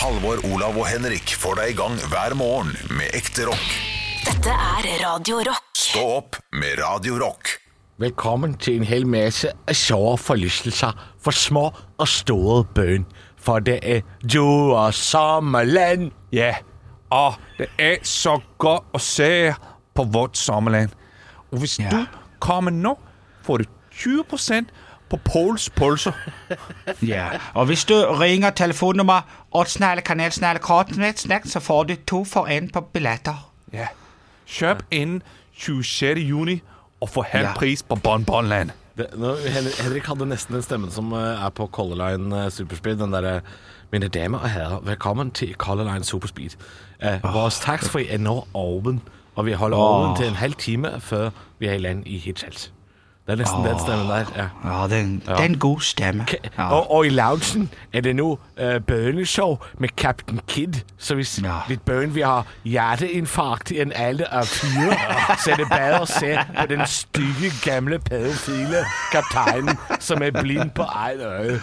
Halvor, Olav og Henrik får deg i gang hver morgen med ekte rock. Dette er Radio Rock. Stå opp med Radio Rock. Velkommen til en hel masse af sjove forlystelser for små og store bøn. For det er du og sommerland. Ja, og det er så godt å se på vårt sommerland. Og hvis Ja. du kommer nå, får du 20 på Pols pølser. Ja, og hvis du ringer telefonnummer 8 kanal snarere så får du to for en på billetter. Ja. Kjøp innen 26. juni og få halv Ja. pris på Bonbonland. Land. Henrik, hadde nesten den stemmen som eh, er på Color Line eh, Superspeed. Den derre Mine damer og herrer, velkommen til Color Line Superspeed. Uh, Vores taxfree er nå åpen, og vi holder åpen til en halv time før vi er i land i Hirtshals. Det er nesten den stemmen der. ja. Ja, det er en, god stemme. Og, og i loungen er det nå uh, børneshow med Captain Kid. Så hvis Ja. ditt børn vil ha hjerteinfarkt i en alder av fire, så er det bedre å se på den stygge, gamle, pedofile kapteinen som er blind på ett øye.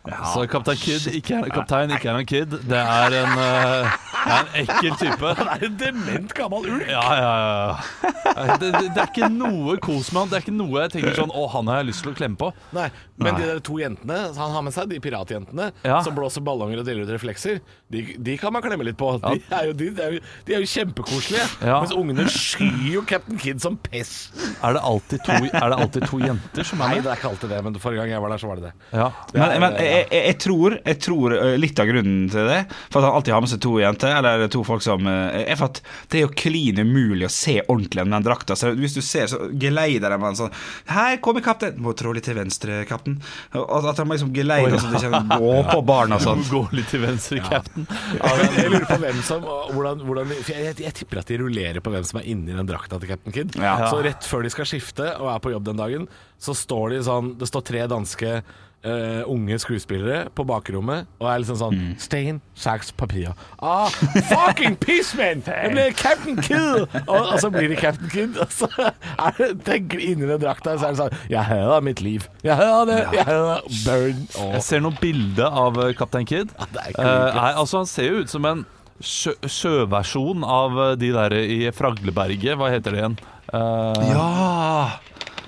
Så Kaptein Kid ikke er, kaptein ikke er en kid. Det er en, uh, det er en ekkel type. Han er en dement gammel ulk! Ja, ja, ja. Det, det, det er ikke noe kos med han. Det er ikke noe jeg tenker sånn Å, han har jeg lyst til å klemme på. Nei, men de der to jentene han har med seg, de piratjentene Ja. som blåser ballonger og deler ut reflekser, de, de kan man klemme litt på. De er jo, de, de er jo, de er jo kjempekoselige. Ja. Mens ungene skyr jo Captain Kid som pest. Er det alltid to, er det alltid to jenter som er med? Nei, det er ikke alltid det, men forrige gang jeg var der, så var det det. Ja. Men, men jeg, jeg, jeg, tror, jeg tror eh, litt av grunnen til det, for at han alltid har med seg to jenter, eller to folk som eh, Er for at det er jo klin umulig å se ordentlig med den drakta. Så hvis du ser, så geleider de en sånn Her kommer kaptein! Må trå litt til venstre, kaptein. Og At de liksom geleider så de ikke Gå på barna og sånn. Gå litt til venstre, kapten. Ja, men jeg lurer på hvem som hvordan, hvordan, jeg, jeg, jeg tipper at de rullerer på hvem som er inni den drakta til Captain Kid. Ja. Så rett før de skal skifte og er på jobb den dagen, så står de sånn Det står tre danske eh, unge skuespillere på bakrommet og er liksom sånn Stein, saks, papir. Ah, fucking pissman! Det blir Captain Kid! Og, og så blir det Captain Kid, og så er det tenker de inni den drakta, så er det sånn Jeg hører mitt liv. Jeg hører det. Jeg hører burn. Oh. Jeg ser noe bilde av Captain Kaptein Kid. Ja, Eh, nei, altså, han ser jo ut som en sjø sjøversjon av eh, de der i Fragleberget. Hva heter det igjen? Uh, Ja!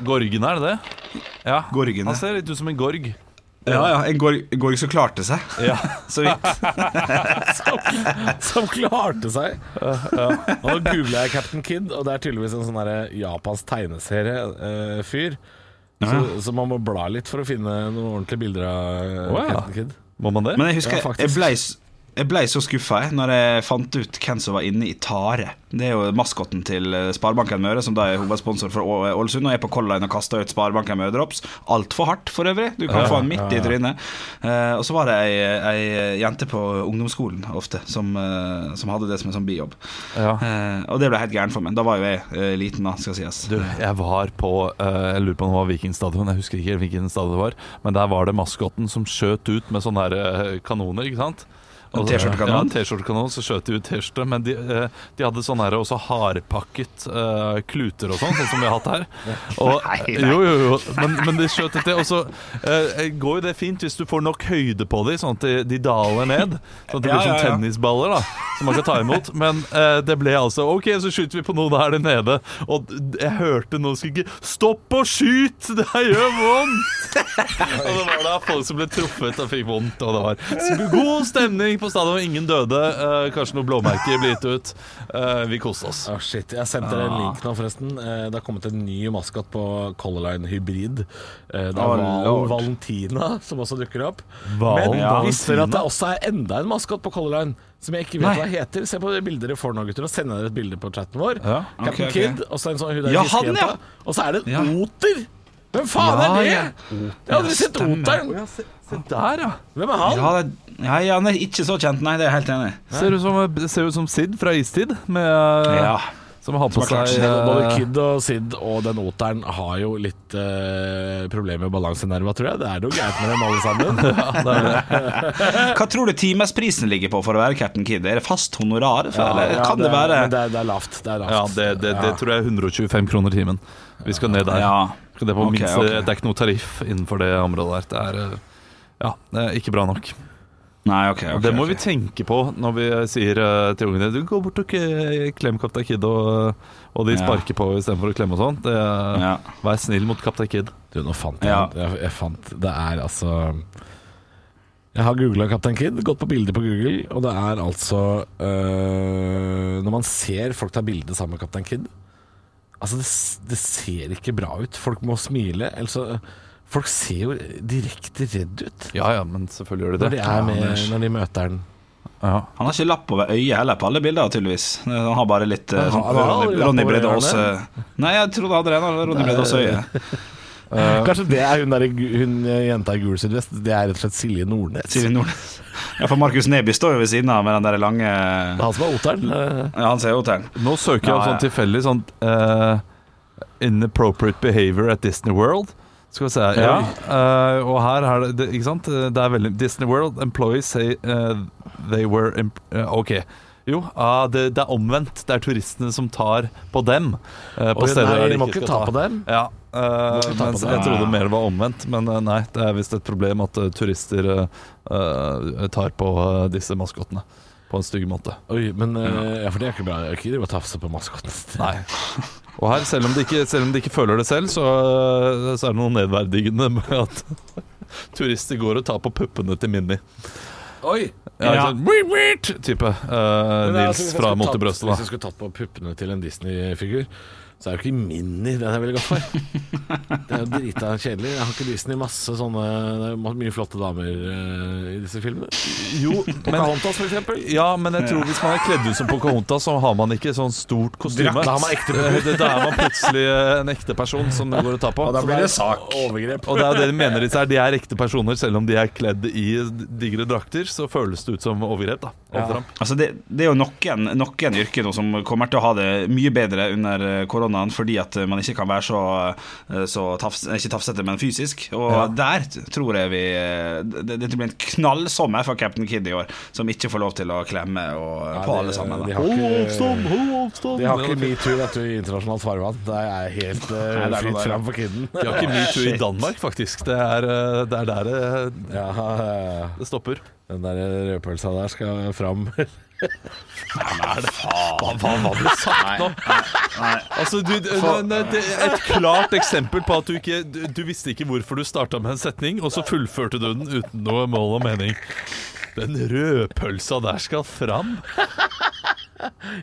Gorgene, er det det? Ja. Gorgene. Han ser litt ut som en gorg. Ja, ja. En gorg, gorg som klarte seg. Ja. Så vidt. som klarte seg. Og nå googla jeg Captain Kid, og det er tydeligvis en sånn derre japansk tegneserie-fyr. så, så man må bla litt for å finne noen ordentlige bilder av oh, ja. Captain Kid. Må man det? Men jeg husker Ja, jeg ble, jeg ble så skuffa når jeg fant ut hvem som var inne i Tare. Det er jo maskotten til eh, Sparebanken Møre, som da er hovedsponsor for Ålesund. Og er på Color Line og kaster ut Sparebanken Møre-drops. Altfor hardt, for øvrig. Du kan få den midt i trynet. Uh, og så var det ei, ei jente på ungdomsskolen ofte som, uh, som hadde det som en sånn bijobb. Ja. Eh, og det ble helt gærent for meg. Da var jo jeg liten, da, skal sies. Du, jeg var på Jeg lurer på om det var Vikingstadion. Jeg husker ikke hvilken stadion det var. Men der var det maskotten som skjøt ut med sånne her, kanoner, ikke sant? En T-skjortekanon? Ja, T-skjortekanon. Så skjøt de ut T-skjorte. Men de, eh, de hadde sånne her også hardpakket uh, kluter og sånn, sånn som vi har hatt her. Og, Nei, nei. Jo, jo, jo. Men, men de skjøt ut det. Og så uh, går jo det fint hvis du får nok høyde på dem, sånn at de, de daler ned. Sånn at det blir som ja. tennisballer da som man kan ta imot. Men uh, det ble altså OK, så skyter vi på noen her nede. Og jeg hørte noen skrike 'Stopp å skyte! Det gjør vondt!' og det var da folk som ble truffet og fikk vondt. Og det var god stemning på stadion. Ingen døde. Eh, kanskje noen blåmerker blir gitt ut. Eh, vi koste oss. Å shit, Jeg sendte dere en link nå, forresten. Eh, Det har kommet en ny maskot på Color Line Hybrid. Eh, Det er Å, Val lord. Valentina som også dukker opp. Val Men Valentina? visste dere at det også er enda en maskot på Color Line? Som jeg ikke vet hva heter. Se på det bildet dere får nå, gutter. Og sender dere et bilde på chatten vår. Ja, Captain ok, ok. Kid, og så en sånn hun der Ja, han, fiskejenta. ja. Og så er det en Ja. oter! Hvem faen Ja, er det? ja. Jeg har aldri sett oteren. se, se der, ja. Hvem er han? Ja, det, ja, ja, han er ikke så kjent, nei. Det er jeg helt enig i. Ser ut som, ser ut som Sid fra Istid. Med, eh, Ja. Som har på Som har klart seg seg. Både eh, Kid og Sid og den oteren har jo litt uh, problemer med balansenerva, tror jeg. Det er noe gærent med dem alle sammen. Hva tror du timesprisen ligger på for å være Captain Kid? Er det fast honorar? For, eller Ja, kan det, er- være det, er, det er lavt. Det er lavt. Ja, det, det, det Ja. tror jeg er 125 kroner timen. Vi skal ned der. Ja. Det, er på okay, minste, okay. det er ikke noe tariff innenfor det området der. Det er eh, ja, det er ikke bra nok. Nei, ok, Og ok, det må vi tenke på når vi sier eh, til ungene Du går bort og klem Kaptein Kid, og, og de Ja. sparker på istedenfor å klemme og sånn. Ja. Vær snill mot Kaptein Kid. Du, nå fant jeg Ja. jeg, jeg fant Det er altså Jeg har googla Kaptein Kid, gått på bilder på Google, og det er altså øh, Når man ser folk ta bilde sammen med Kaptein Kid Altså, det, det ser ikke bra ut. Folk må smile. Altså, Folk ser jo direkte redd ut Ja ja, men selvfølgelig gjør de når de, er med, ja, når de møter den. Ja. Han har ikke lapp over øyet heller på alle bilder, tydeligvis. Han har bare litt sånn har- han har Ronny, Brede. Aase Nei, jeg trodde han hadde det. Ronny Brede Aase øye. Kanskje det er hun, der, hun eh, jenta i gul sydvest. Det er rett og slett Silje Nordnes. Silje Nordnes. Ja, for Markus Neby står jo ved siden av med den der lange Det er han som er oteren. eh. Ja, han ser oteren. Nå søker jeg Ja, opp ja. sånn tilfeldig sånn uh, Inappropriate behavior at Disney World. Skal vi se her. Ja. Uh, og her er det, Ikke sant? Det er veldig Disney World employees say uh, they were imp eh, Ok. Jo, ah, det, det er omvendt. Det er turistene som tar på dem. eh, på Oi, steder nei, de må ikke ta. ta på dem. Ja, eh, på mens jeg trodde mer det var omvendt. Men uh, nei, det er visst et problem at uh, turister eh, tar på disse maskottene på en stygg måte. Oi, men Ja, for det er ikke bra. Jeg ikke drive og tafse på maskottene. Nei. Og her, selv om, de ikke, selv om de ikke føler det selv, så, så er det noe nedverdigende med at turister går og tar på puppene til Minni. Oi! Ja, Ja. Sånn, type uh, Nils altså, fra i brøstet. Hvis jeg skulle tatt på puppene til en Disney-figur, så er det jo ikke Mini den jeg ville gått for. Det er jo drita kjedelig. Jeg har ikke Disney masse sånne Det er mye flotte damer uh, i disse filmene. Jo, men, Pocahontas, for eksempel. ja, men jeg tror hvis man er kledd ut som Pocahontas, så har man ikke sånn stort kostyme. Da har man ekte Eh, Da er man plutselig eh, en ekte person som det går å ta på. Og da blir det sak. Overgrep. Og det er jo det de mener disse her De er ekte personer Selv om de er kledd i digre drakter Så føles det ut som overgrep da Ja. Altså det, det er jo noen, noen yrker nå som kommer til å ha det mye bedre under eh, koronaen fordi at man ikke kan være så, eh, så tafs, ikke tafsete, men fysisk. Og Ja. der tror jeg vi eh, Det, det blir en knallsommer for Captain Kid i år, som ikke får lov til å klemme og, Ja, på de- alle sammen. De Da. har ikke, avstand, hold avstand de har ikke metoo i internasjonalt farvann. Det er helt uh, Nei, det er fritt fram for kiden. De har ikke metoo i Danmark faktisk Det er, det er der det, Ja, ja. det stopper den der rødpølsa der skal fram. Hva var det? Sagt nå? Altså, du, det, det, det et klart eksempel på at du ikke Du, du visste ikke hvorfor du startet med en setning Og så fullførte du den uten noe mål og mening. Den rødpølsa der skal fram.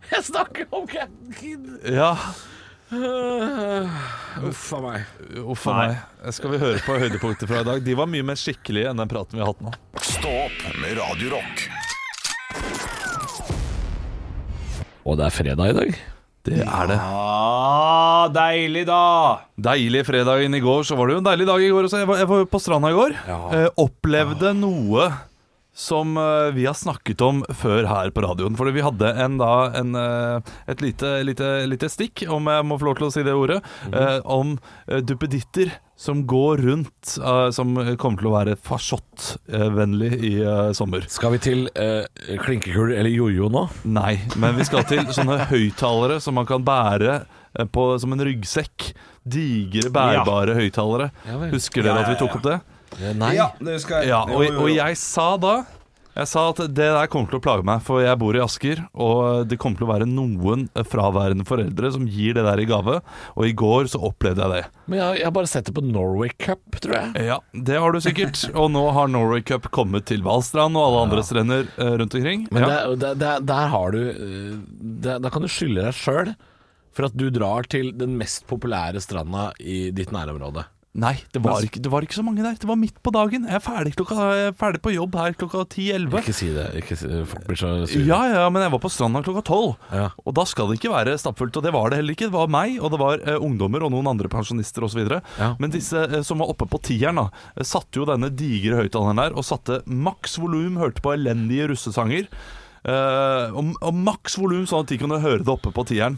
Jeg snakker om Captain Kid! Ja, Uff a meg. uff a meg. Skal vi høre på høydepunkter fra i dag? De var mye mer skikkelige enn den praten vi har hatt nå. Stå opp med Radio Og det er fredag i dag. Det er det Ja, deilig, da! Deilig fredagen i går, så var det jo en deilig dag i går også. Jeg var, jeg var på stranda i går. Ja. Eh, opplevde noe som eh, vi har snakket om før her på radioen. Fordi vi hadde en, da, en, eh, et lite, lite, lite stikk, om jeg må få lov til å si det ordet, eh, om duppeditter som går rundt, som kommer til å være farsottvennlig i sommer. Skal vi til uh, klinkekul eller jojo nå? Nei, men vi skal til sånne høyttalere som man kan bære på, som en ryggsekk. Digre, bærbare høyttalere. Ja vel. Husker dere ja, at vi tok opp det? Eh, Nei. Ja, det husker jeg. Ja, og, og jeg sa da Jeg sa at det der kommer til å plage meg, for jeg bor i Asker, og det kommer til å være noen fraværende foreldre som gir det der i gave. Og i går så opplevde jeg det. Men jeg, jeg har bare sett det på Norway Cup, tror jeg. Ja, det har du sikkert. Og nå har Norway Cup kommet til Valstrand og alle andre strender eh, rundt omkring. Men ja. der, der, der, har du Da der, Der kan du skylde deg sjøl for at du drar til den mest populære stranda i ditt nærområde. Nei, det var, ikke, det var ikke så mange der. Det var midt på dagen. Jeg er ferdig, klokka, jeg er ferdig på jobb her klokka 10-11. Ikke si det. Ikke si, folk blir så sure. Ja, ja, men jeg var på stranda klokka tolv. Ja. Og da skal det ikke være stappfullt. Og det var det heller ikke. Det var meg, og det var eh, ungdommer og noen andre pensjonister osv. Ja. Men disse eh, som var oppe på tieren, da, eh, satte jo denne digre høyttaleren der og satte maks volum, hørte på elendige russesanger. Eh, og, og maks volum, sånn at de kunne høre det oppe på tieren.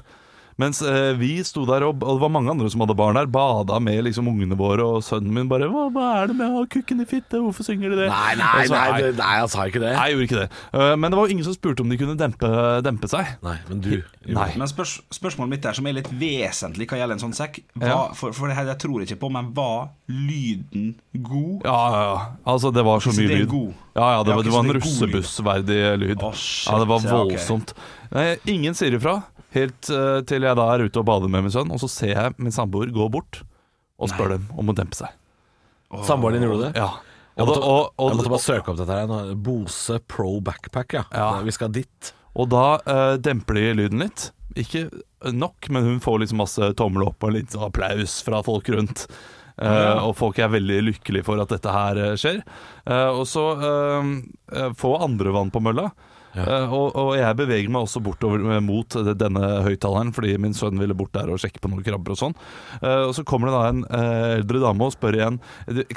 Mens eh, vi sto der, og, og det var mange andre som hadde barn der, bada med liksom ungene våre, og sønnen min bare hva, 'Hva er det med å ha kukken i fitte? Hvorfor synger de det?' Nei, nei, så, nei, nei, nei, han sa ikke det. Nei, jeg gjorde ikke det. Uh, men det var jo ingen som spurte om de kunne dempe, dempe seg. Nei, men du Nei. Men spørs, spørsmålet mitt der, som er litt vesentlig hva gjelder en sånn sekk hva, Ja. for, for det her jeg tror ikke på, men var lyden god? Ja, ja, ja. Altså, det var så mye lyd. Ja, ja, det, var, det var en er russebussverdig lyd. Shit, ja, det var voldsomt. Nei, ingen sier ifra, helt uh, til jeg da er ute og bader med min sønn, og så ser jeg min samboer gå bort og spør dem om å dempe seg. Samboeren din gjorde det? Ja. Jeg måtte, og, og, jeg måtte bare søke opp dette her. Bose Pro Backpack, ja. Ja. Vi skal dit. og da uh, demper de lyden litt. Ikke nok, men hun får liksom masse tommel opp og litt applaus fra folk rundt. Eh, og folk er veldig lykkelige for at dette her eh, skjer. Uh, og så få andre vann på mølla. Eh, og, og jeg beveger meg også bortover eh, mot denne høyttaleren, fordi min sønn ville bort der og sjekke på noen krabber og sånn. Uh, og så kommer det da en uh, eldre dame og spør igjen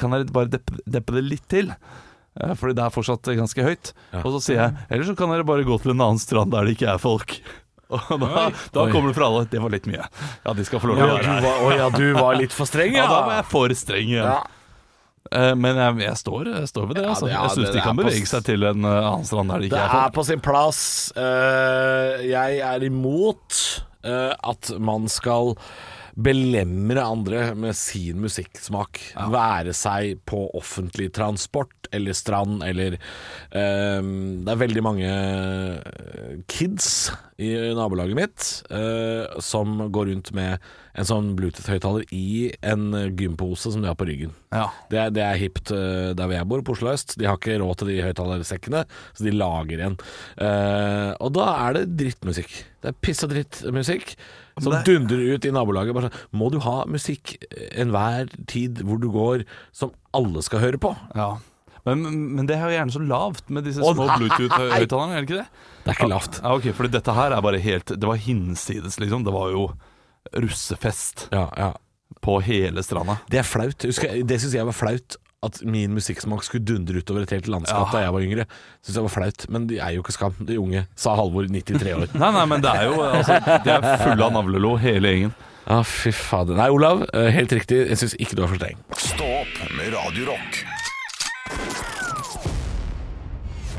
Kan dere bare deppe, deppe det litt til. Fordi det er fortsatt ganske høyt. Og så sier jeg Eller så kan dere bare gå til en annen strand der det ikke er folk. Og da, da kommer det fra alle. Det var litt mye. Ja, de skal få lov til å Ja, være du her. var, å ja, du var litt for streng, Ja, ja. da var jeg for streng igjen. Ja. Eh, Men jeg, jeg, står, jeg står ved det. Ja, Altså. det- ja, jeg syns de kan er bevege seg til en eh, annen strand der det Det ikke er er folk. på sin plass. Eh, jeg er imot at man skal belemre andre med sin musikksmak. Være seg på offentlig transport eller strand eller Det er veldig mange kids i nabolaget mitt eh, som går rundt med en sånn Bluetooth-høyttaler i en gympose som de har på ryggen. Ja. Det er, det er hipt eh, der hvor jeg bor, på Oslo øst. De har ikke råd til de høyttalersekkene, så de lager en. Eh, og da er det drittmusikk. Det er piss og drittmusikk som dundrer ut i nabolaget. Bare sånn, må du ha musikk enhver tid hvor du går, som alle skal høre på? Ja. Men, men det er jo gjerne så lavt med disse små! Bluetooth-høyttalerne, er det ikke det? Det er ikke lavt. Ja, ok, fordi dette her er bare helt Det var hinsides, liksom. Det var jo russefest Ja, ja. på hele stranda. Det er flaut. Husker, jeg- det syns jeg var flaut. At min musikksmak skulle dundre utover et helt landskap Ja. da jeg var yngre. Synes jeg var flaut Men de er jo ikke skam, de unge, sa Halvor, 93 år. Nei, nei, men det er jo altså, De er fulle av navlelo, hele gjengen. Ja, fy fader. Nei, Olav, eh, helt riktig. Jeg syns ikke du er for streng. Stå opp med Radio Rock.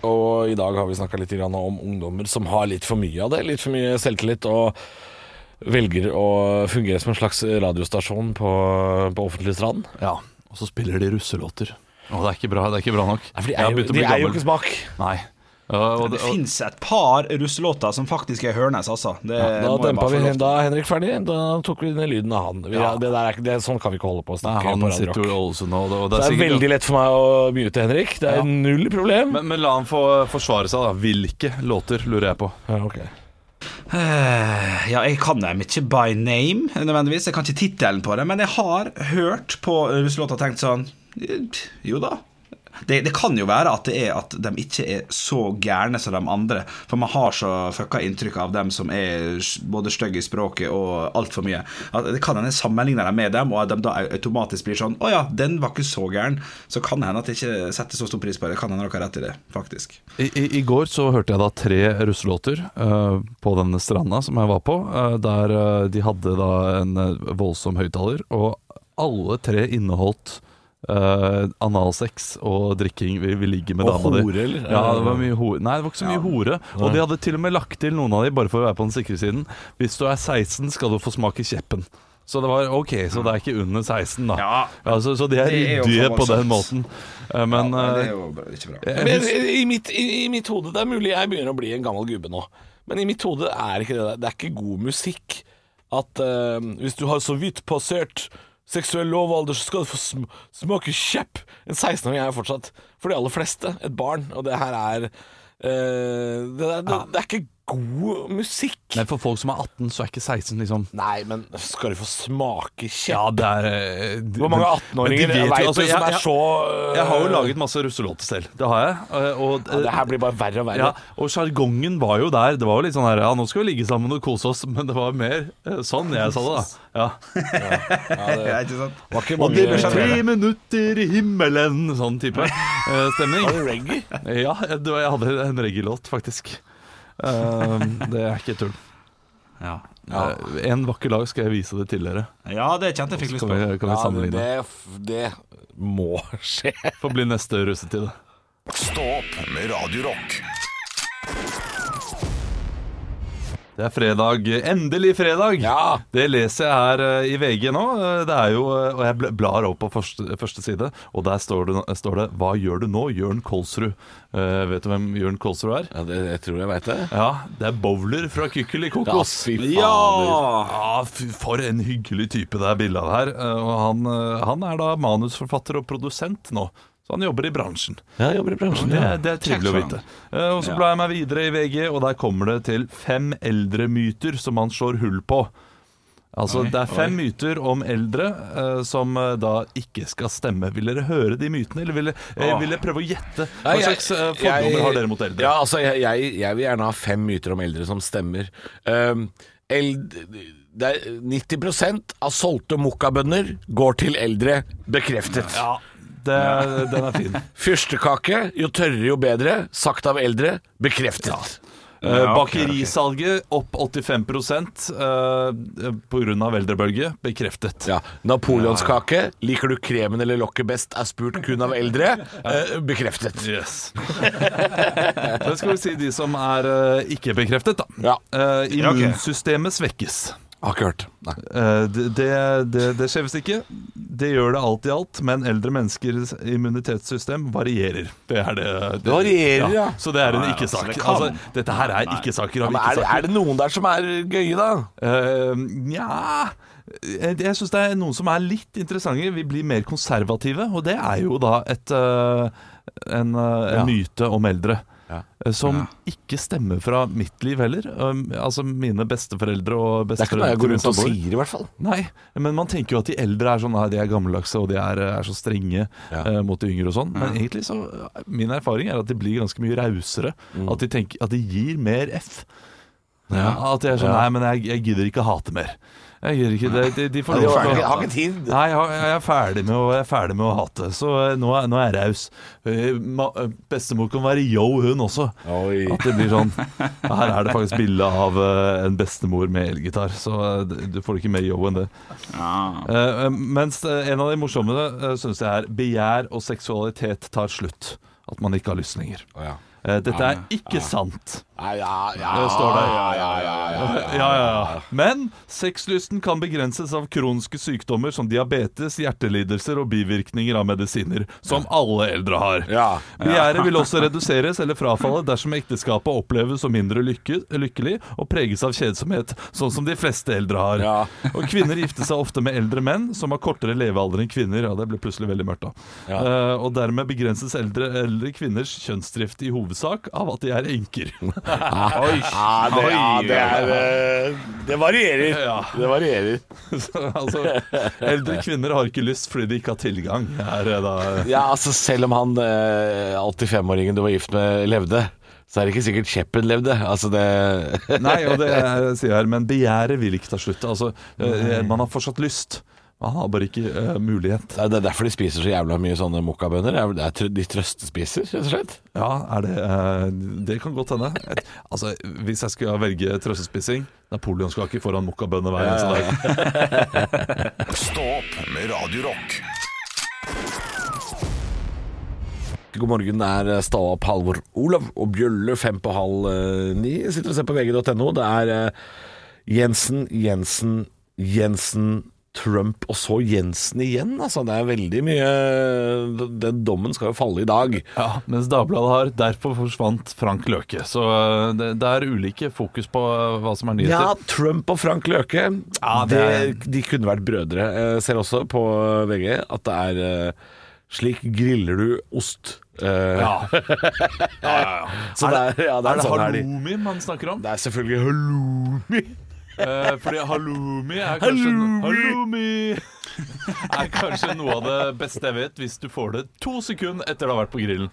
Og i dag har vi snakka litt om ungdommer som har litt for mye av det. Litt for mye selvtillit og velger å fungere som en slags radiostasjon på, på offentlig strand. Ja, Og så spiller de russelåter. Å, det er ikke bra, det er ikke bra nok. Nei, for de er, jo, de er jo ikke smak. Nei. Ja, og Det det, og, fins et par russelåter som faktisk er hørnes, altså. Det Da dempa vi. Da er Henrik ferdig. Da tok vi ned lyden av han. Vi, Ja. det der er, det, sånn kan vi ikke holde på å nei, han på sitter jo i Ålesund nå. det- det Det er er sikkert- veldig lett for meg å mute Henrik. Det er Ja. null problem. men, men la han få forsvare seg, da. Hvilke låter, lurer jeg på. ja, okay. Eh, Ja, jeg kan dem ikke by name, nødvendigvis. Jeg kan ikke tittelen på det, men jeg har hørt på russelåta og tenkt sånn eh, Jo da. Det, det kan jo være at det er at de ikke er så gærne som de andre. For man har så fucka inntrykk av dem som er både stygge i språket og altfor mye. At det kan hende jeg sammenligner dem med dem, og at de da automatisk blir sånn Å ja, den var ikke så gæren. Så kan det hende at jeg ikke setter så stor pris på det. Kan hende dere har rett i det, faktisk. I, i, I går så hørte jeg da tre russelåter uh, på denne stranda som jeg var på, uh, der uh, de hadde da en voldsom høyttaler, og alle tre inneholdt eh, analsex og drikking. Vi, vi ligger med Og dama di. hore, eller? Ja, det var mye hore. Nei, det var ikke så mye hore. Og de hadde til og med lagt til noen av de, bare for å være på den sikre siden. Hvis du er 16, skal du få smake kjeppen. Så det var ok, så det er ikke under 16, da. Ja. så, så de er Det ryddige på den måten. Eh, men ja, det eh, er jo ikke bra. Men i mitt, i, i mitt hode Det er mulig jeg begynner å bli en gammel gubbe nå, men i mitt hode er ikke det. Det er ikke god musikk at uh, hvis du har så vidt passert seksuell lavalder, så skal du få sm smake kjepp. En 16-åring er jo fortsatt, for de aller fleste, et barn. Og det her er uh, det, er- det, det er ikke god musikk. Men for folk som er 18, så er ikke 16 liksom Nei, men skal du få smake kjeft? Ja, det er eh, de- Hvor mange 18-åringer men de vet jo- vet altså, du som jeg- er jeg- så eh, Jeg har jo laget masse russelåter selv. Det har jeg. eh, Og, ja, Det her blir bare verre og verre. ja, og sjargongen var jo der. Det var jo litt sånn her Ja, nå skal vi ligge sammen og kose oss, men det var mer eh, sånn jeg sa det, da. Ja. Ja, ikke sant? Var ikke Og det blir ble tre minutter i himmelen, sånn type eh, stemning. Var det reggae? Ja, det var, jeg hadde en reggae-låt, faktisk. Eh, det er ikke tull. Ja. Ja. En vakker dag skal jeg vise det til dere. ja, det kjente jeg fikk lyst Kan vi, kan vi Ja, sammenligne? det, det må skje. Får bli neste russetid. Stå opp med Radio Det er fredag. Endelig fredag! Ja. Det leser jeg her eh, i VG nå. Eh, Det er jo, eh, og Jeg blar opp på første, første side, og der står det, står det 'Hva gjør du nå?' Jørn Kolsrud. Uh, vet du hvem Jørn Kolsrud er? Ja, det, jeg tror jeg veit det. Ja, det er bowler fra Kykkel Ja, Kokos. fy fader. Ja, fy- for en hyggelig type det er bilde av her. Og han, han er da manusforfatter og produsent nå. Så han jobber i bransjen. Ja, jobber i bransjen. Det, Ja. det er trivelig å vite. Eh, Og så blar jeg meg videre i VG, og der kommer det til fem eldremyter som han slår hull på. Altså, Oi, Det er fem myter om eldre uh, som uh, da ikke skal stemme. Vil dere høre de mytene, eller vil dere, eh, vil dere prøve å gjette? Hva Nei, slags fordommer jeg- har dere mot eldre? Ja, altså, jeg, jeg, jeg vil gjerne ha fem myter om eldre som stemmer. Um, eld, det er 90 av solgte mokkabønner går til eldre. Bekreftet. Ja, det, den er fin. Fyrstekake, jo tørrere jo bedre. Sagt av eldre. Bekreftet. Ja. Ja, ok, bakerisalget opp 85 uh, pga. eldrebølge. Bekreftet. Ja. Napoleonskake. Liker du kremen eller lokket best? Er spurt kun av eldre. Uh, bekreftet. Yes. det skal vi si de som er uh, ikke bekreftet, da. Ja. Eh, immunsystemet svekkes. Har ikke hørt. Nei. Eh, det, det, det, det skjer visst ikke. Det gjør det alt i alt, men eldre menneskers immunitetssystem varierer. Det er det. det varierer, ja. Så det er en Ja, ja, ikke-sak. Altså, dette her er ikke-saker Ja, av er, er det noen der som er gøye, da? Nja Jeg, syns det er noen som er litt interessante. Vi blir mer konservative, og det er jo da et, eh, en, en Ja. myte om eldre. Eh, Som Ja. ikke stemmer fra mitt liv heller. Um, altså mine besteforeldre og Det er ikke noe jeg går rundt og sier, i hvert fall. Nei, men man tenker jo at de eldre er sånn Nei, de er gammeldagse og de er, er så strenge Ja. uh, mot de yngre og sånn. Men egentlig så Min erfaring er at de blir ganske mye rausere. Mm. At, de tenker, at de gir mer F. Ja. At de er sånn. Nei, men jeg, jeg gidder ikke hate mer. Jeg gjør ikke det. De, de får lov til å har ikke tid. Nei, jeg, jeg er ferdig med å, jeg er ferdig med å hate. Så eh, nå er, nå er jeg raus. Eh, ma- eh, Bestemor kan være yo, hun også. Oi. At det blir sånn Her er det faktisk bilde av eh, en bestemor med elgitar, så eh, du får ikke mer yo enn det. Ja. Eh, mens eh, en av de morsomme uh, syns jeg er begjær og seksualitet tar slutt. At man ikke har lyst lenger. Å, ja. Eh, dette er ikke sant. Ja, ja, ja. Det står der. Ja, ja, ja, ja, ja. Men sexlysten kan begrenses av kroniske sykdommer som diabetes, hjertelidelser og bivirkninger av medisiner, som alle eldre har. Begjæret vil også reduseres eller frafalle dersom ekteskapet oppleves som mindre lykke, lykkelig og preges av kjedsomhet, sånn som de fleste eldre har. Og kvinner gifter seg ofte med eldre menn som har kortere levealder enn kvinner. Ja, det ble plutselig veldig mørkt da. Eh, og dermed begrenses eldre, eldre kvinners kjønnsdrift i hovedsak av at de er enker. Oi. Ja, det, ja, det er eh, Det varierer. Ja. Det varierer. Så, altså, eldre kvinner har ikke lyst fordi de ikke har tilgang. Er, eh, da, Ja, altså Selv om han eh, 85-åringen du var gift med, levde, så er det ikke sikkert kjeppen levde. Altså det nei, og det er- sier jeg her, men begjæret vil ikke ta slutt. Altså, eh, man har fortsatt lyst. Man har bare ikke uh, mulighet. Det er det er derfor de spiser så jævla mye sånne mokkabønner. Er er De trøstespiser, rett og slett. Ja, er det uh, Det kan godt hende. Altså, Hvis jeg skulle velge trøstespising Napoleonskake foran mokkabønner hver eneste dag. Stå opp med Radiorock. God morgen, det er Stå opp Halvor Olav og Bjølle fem på halv eh, ni. Sitter og ser på vg.no. Det er eh, Jensen, Jensen, Jensen, Trump og så Jensen igjen. Altså, det er veldig mye Den dommen skal jo falle i dag. Ja, Mens Dagbladet har 'Derfor forsvant Frank Løke'. Så eh, det, det er ulike fokus på eh, hva som er nyheter. Ja, Trump og Frank Løke, Ja, det, det- de kunne vært brødre. Jeg ser også på VG at det er eh, 'Slik griller du ost'. Uh, Ja. Så det er, ja, det Er er, det sånn halloumi man snakker om? Det er selvfølgelig halloumi. Eh, fordi halloumi er kanskje Halloumi er kanskje noe av det beste jeg vet, hvis du får det to sekunder etter det har vært på grillen.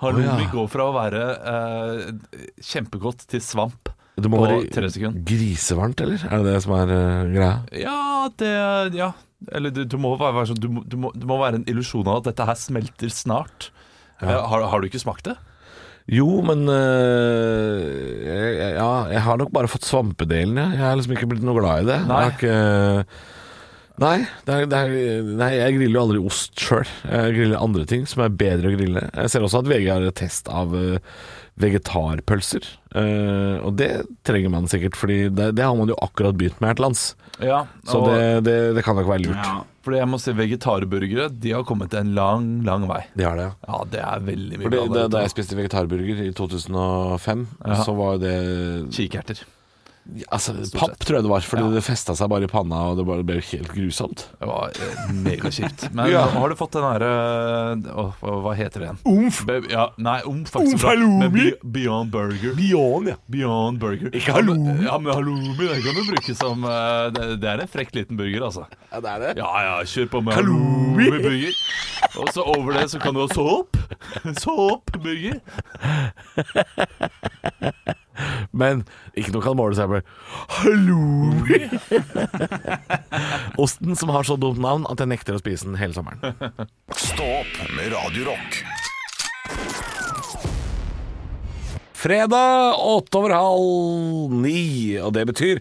Halloumi oh, ja. går fra å være uh, kjempegodt til svamp Det må være grisevarmt, eller? Er det det som er uh, greia? Ja, det Ja. Eller du, du, må være, være du, må, du, må, du, må være en illusjon av at dette her smelter snart. Eh, har, har du ikke smakt det? Jo, men øh, jeg, Ja, jeg har nok bare fått svampedelen, jeg. Jeg har liksom ikke blitt noe glad i det. Nei. Jeg har ikke Nei, det er, det er, nei, jeg griller jo aldri ost sjøl. Jeg griller andre ting som er bedre å grille. Jeg ser også at VG har test av øh, vegetarpølser. Uh, og det trenger man sikkert, Fordi det, det har man jo akkurat begynt med her til lands. Ja, Så det, det, det kan nok være lurt. Ja. fordi jeg må si vegetarburgere De har kommet en lang, lang vei. De har det, ja. Ja, det er veldig mye fordi, da, jeg spiste vegetarburger i 2005, Ja. så var det Kikerter. Altså, papp tror jeg det var, fordi Ja. det festa seg bare i panna, og det bare ble helt grusomt. Det var eh, megakjipt. Men Ja. har du fått den derre Åh, hva- heter? Umf! Be ja, nei, omf faktisk bra. Men Beyond Burger. Beyond, ja. Beyond Burger. Ikke halloumi. Ja, men halloumi det kan du bruke som eh, det, er en frekk liten burger, altså. ja. Det er det. Ja ja, kjør på med Halloumi. halloumi-burger. Og så over det så kan du ha såp. Såpburger. Men ikke noe kan måle seg med halloumi. Osten som har så dumt navn at jeg nekter å spise den hele sommeren. Stå opp med Radio Rock. Fredag åtte over halv ni, og det betyr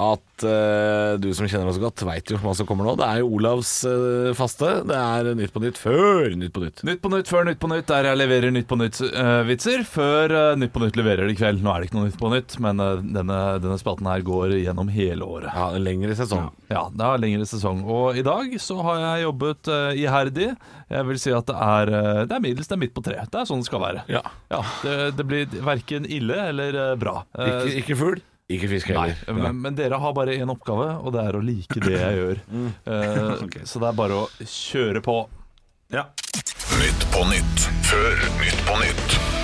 at uh, du som kjenner oss godt, veit jo hva som kommer nå. Det er jo Olavs uh, faste. Det er Nytt på nytt før Nytt på nytt. Nytt på nytt før Nytt på nytt, der jeg leverer Nytt på nytt-vitser. før eh, Nytt på nytt leverer det i kveld. Nå er det ikke noe Nytt på nytt, men denne, denne spalten her går gjennom hele året. Ja, en lengre sesong. Ja, det er lengre sesong. Og i dag så har jeg jobbet iherdig. Jeg vil si at det er, det er middels, det er midt på tre. Det er sånn det skal være. Ja. Ja, det, det blir verken ille eller bra. Ikke, ikke fugl, ikke fisk Nei, men, men dere har bare én oppgave, og det er å like det jeg gjør. Eh, Ok. Så det er bare å kjøre på. Ja. Nytt på nytt før Nytt på nytt.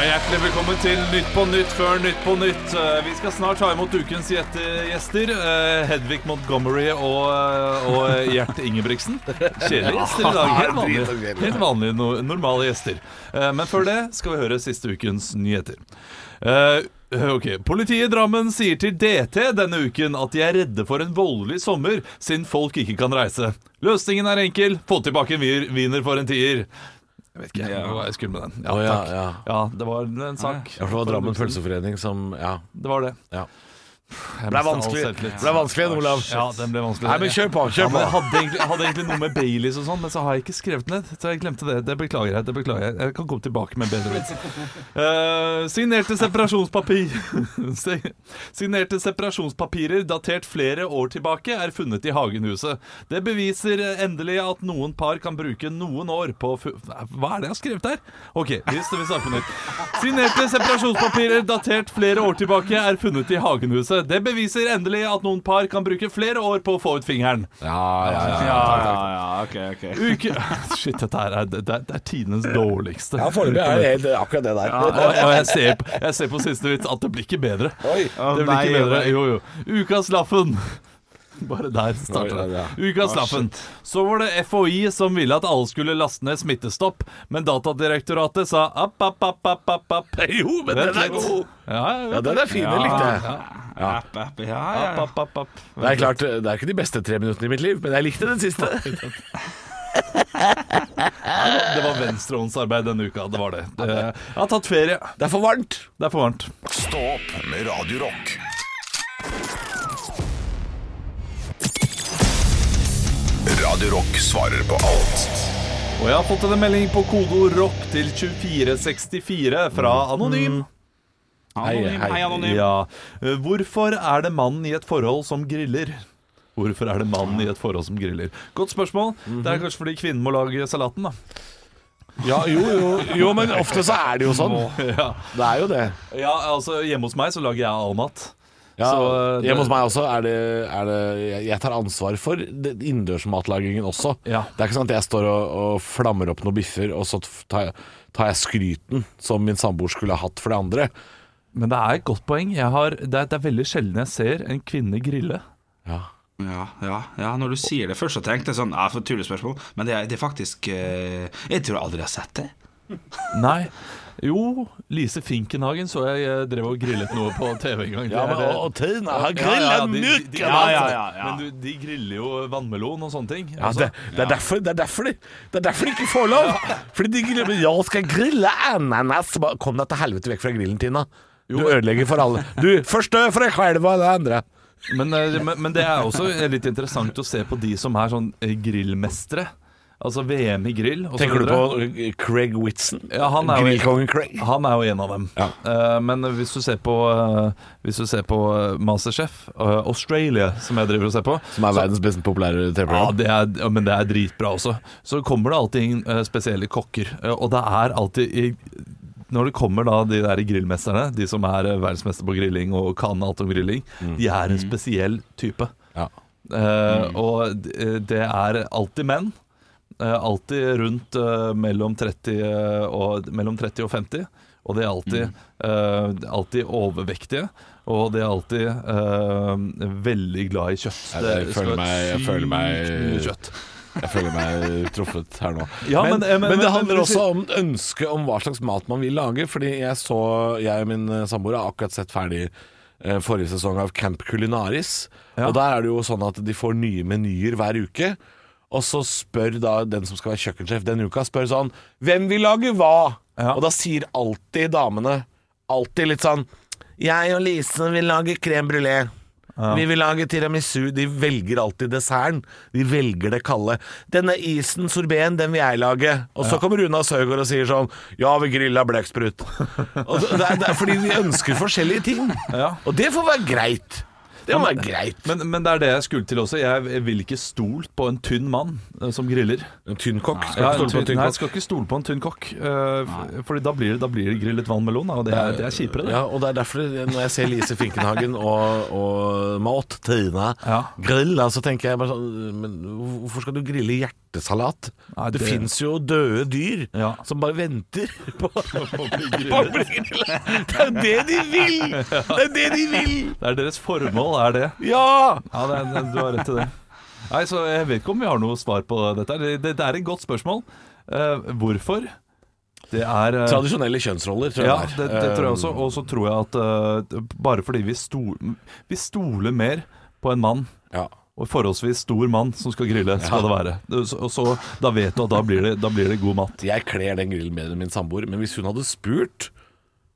Hjertelig velkommen til Nytt på Nytt før Nytt på Nytt. Eh, Vi skal snart ta imot ukens gjester. eh, Hedvig Montgomery og, eh, og Gjert Ingebrigtsen. Kjedelige gjester i dag. Helt vanlige, helt vanlige normale gjester. Men før det skal vi høre siste ukens nyheter. Ok, Politiet i Drammen sier til DT denne uken at de er redde for en voldelig sommer, siden folk ikke kan reise. Løsningen er enkel. Få tilbake en wiener for en tier. Jeg vet ikke, Ja. skulle med den. Ja, takk. ja. Ja, det var en sak. Ja, for det var Drammen pølseforening som Ja. Det var det. ja. Det ble vanskelig, ble vanskelig igjen, Olav. Ja, den ble vanskelig. Nei, men kjør på, kjør på ja, jeg hadde egentlig, hadde egentlig noe med Baileys og sånn, men så har jeg ikke skrevet ned. Så jeg glemte det. Det beklager jeg. det beklager Jeg Jeg kan komme tilbake med bedre vits. Uh, signerte separasjonspapir Signerte separasjonspapirer datert flere år tilbake er funnet i Hagenhuset. Det beviser endelig at noen par kan bruke noen år på Hva er det jeg har skrevet der? Ok, vi starter på nytt. Signerte separasjonspapirer datert flere år tilbake er funnet i Hagenhuset. Det beviser endelig at noen par kan bruke flere år på å få ut fingeren. Ja, ja, ja. Ja, ja, ja, ok, ok. Uke Shit, dette her er, det, er- det er tidenes dårligste. Ja, foreløpig er det helt akkurat det der. Og, og jeg, ser, på- jeg ser på siste vits at det blir ikke bedre. Oi. Det blir ikke bedre. Jo, jo. Ukas Laffen. Bare der starter det. Ukas Laffen. Så var det FHI som ville at alle skulle laste ned Smittestopp, men Datadirektoratet sa app, app, app, app, app, app. Jo, men den er god. Ja, Ja, den det. er fin. Den likte jeg. Ja, App, app, ja, ja, app, app, app, app. Det er klart, det er ikke de beste tre minuttene i mitt liv, men jeg likte den siste. Det var venstrehåndsarbeid denne uka. Det var det. Jeg har tatt ferie. Det er for varmt. Det er for varmt. Stå opp med Radio Radio Rock svarer på alt Og jeg har fått en melding på kodeord ROCK til 2464 fra Anonym. Anonym, hei. hei, anonym. Ja. Eh, Hvorfor er det mannen i et forhold som griller? Hvorfor er det mannen i et forhold som griller? Godt spørsmål. Det er kanskje fordi kvinnen må lage salaten, da. Ja, jo, jo, jo, men ofte så er det jo sånn. Ja, Det er jo det. ja altså Hjemme hos meg så lager jeg all mat. Ja, Så, det- Hjemme hos meg også er det, er det jeg- tar ansvar for innendørsmatlagingen også. Ja. Det er ikke sånn at jeg står og, og flammer opp noen biffer, og så tar jeg, tar jeg skryten som min samboer skulle ha hatt for det andre. Men det er et godt poeng. Jeg har, det, er, det er veldig sjelden jeg ser en kvinne grille. Ja. Ja, ja, ja, når du sier det først, så tenkte jeg sånn Ja, for tullespørsmål. Men det er, det er faktisk eh, Jeg tror aldri jeg har sett det. Nei. Jo, Lise Finkenhagen så jeg drev og grillet noe på TV en gang. Det Ja, men, det- og, og Tina har grilla ja, mye! Ja. Men du, de griller jo vannmelon og sånne ting. Ja, Altså, det, det, er derfor, det er derfor de Det er derfor de ikke får lov! Fordi de griller Ja, skal jeg grille ananas Kom deg til helvete vekk fra grillen, Tina. Du ødelegger for alle. Du, først dø for deg selv og det andre. Men, eh, men, men det er også litt interessant å se på de som er sånn eh, grillmestere. Altså VM i grill. og så Tenker du på uh, Craig Whitson? Ja, han er Grillkongen Craig? Han er jo en av dem. Ja. Uh, men hvis du ser på uh, Hvis du ser på eh, Masterchef uh, Australia, som jeg driver og ser på Som er verdens best populære TV-program. det er, ja, men det er dritbra også. Så kommer det alltid inn eh, spesielle kokker. eh, og det er alltid i, Når det kommer da de der grillmesterne, de som er eh, verdensmester på grilling og kan alt om grilling, de er en spesiell type. Ja. Mm. Og det er alltid menn. Eh, alltid rundt eh, mellom, 30 og, mellom 30 og 50. Og de er alltid, eh, alltid overvektige. Og de er alltid uh, veldig glad i kjøtt. Jeg, jeg føler meg- jeg føler meg- kjøtt. Jeg føler meg truffet her nå. Ja, men, men- eh, men- men det handler også om ønsket om hva slags mat man vil lage. Fordi jeg så Jeg og min eh, samboer har akkurat sett ferdig eh, forrige sesong av Camp Culinaris. Ja. Og der er det jo sånn at de får nye menyer hver uke. Og så spør da den som skal være kjøkkensjef den uka, spør sånn Hvem vil lage hva? Ja. Og da sier alltid damene Alltid litt sånn Jeg og Lise vil lage crème brulé. Vi vil lage tiramisu. De velger alltid desserten. De velger det kalde. Denne isen, sorbeten, den vil jeg lage. Og så kommer Runa Søgaard og sier sånn Ja, vi grilla blekksprut. Det, er, det er fordi de ønsker forskjellige ting. Ja. Og det får være greit. Det må være greit. Men, men det er det jeg skulle til også. Jeg vil ikke stolt på en tynn mann eh, som griller. En tynn kokk. Skal Ja, ikke stole på en tynn nei, jeg kokk. skal ikke stole på en tynn kokk. Uh, Fordi da blir, det, da blir det grillet vannmelon, og det er, det er kjipere, det. Ja, og det er derfor når jeg ser Lise Finkenhagen og, og Maot Tina Ja. grille, så tenker jeg bare sånn Men hvorfor skal du grille hjertesalat? Nei, det det- fins jo døde dyr Ja. som bare venter på, på å bli grillet. Det er jo det de vil! Det er det de vil! Det er deres formål, er det. Ja! Ja, det det, du har rett til det. Nei, så Jeg vet ikke om vi har noe svar på dette. Det, det, det er et godt spørsmål. Uh, hvorfor? Det er uh, Tradisjonelle kjønnsroller, tror jeg Ja, det, det tror jeg også. Og så tror jeg at uh, bare fordi vi, stol, vi stoler mer på en mann Ja. og forholdsvis stor mann som skal grille, skal det være. Så, og så, da vet du at da blir det, da blir det god mat. Jeg kler den grillen bedre enn min samboer, men hvis hun hadde spurt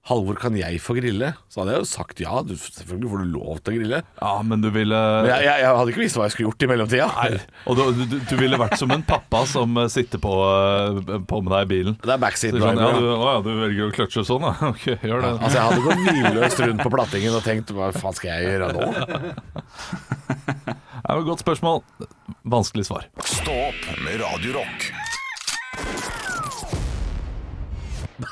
Halvor, kan jeg få grille? Så hadde jeg jo sagt ja. Du, selvfølgelig får du lov til å grille. Ja, men du ville Men jeg, jeg, jeg hadde ikke visst hva jeg skulle gjort i mellomtida. Og du, du, du ville vært som en pappa som eh, sitter på, eh, på med deg i bilen. Det er backseat sånn, ja, driver. du, ja. å, ja, du velger å kløtsje sånn, ja. Ok, gjør det. Altså, jeg hadde gått hvileløst rundt på plattingen og tenkt hva faen skal jeg gjøre nå? Det er et godt spørsmål. Vanskelig svar. Stopp med Radio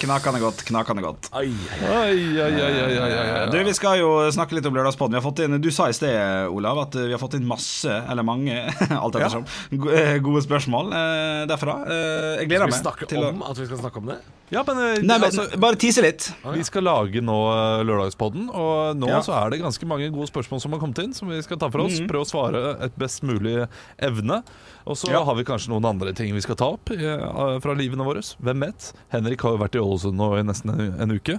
Knakende godt, knakende godt. Ai, Oi, oi, oi, oi, oi, oi. Du, Vi skal jo snakke litt om Lørdagspodden. Vi har fått inn, Du sa i sted, Olav, at vi har fått inn masse, eller mange, alt ettersom, go- eh, gode spørsmål eh, derfra. Eh, Jeg gleder meg. Skal vi snakke om å om at vi skal snakke om det? Ja, men, eh, Nei, men altså, Bare tise litt. Vi skal lage nå eh, Lørdagspodden, og nå Ja. så er det ganske mange gode spørsmål som har kommet inn, som vi skal ta for oss. Mhm. Prøve å svare et best mulig evne. Og så Ja. har vi kanskje noen andre ting vi skal ta opp eh, fra livene våre. Hvem vet? Henrik har jo vært i Ålesund nå i nesten en, en uke.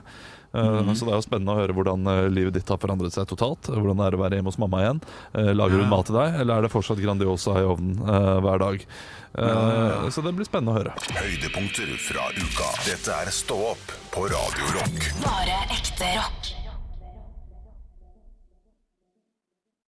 Eh, Mhm. Så det er jo spennende å høre hvordan eh, livet ditt har forandret seg totalt. Hvordan det er å være hjemme hos mamma igjen. Eh, Lager hun mat til deg, eller er det fortsatt Grandiosa i ovnen hver dag? Eh, Så det blir spennende å høre. Høydepunkter fra uka. Dette er Stå opp på Radio Rock. Bare ekte rock.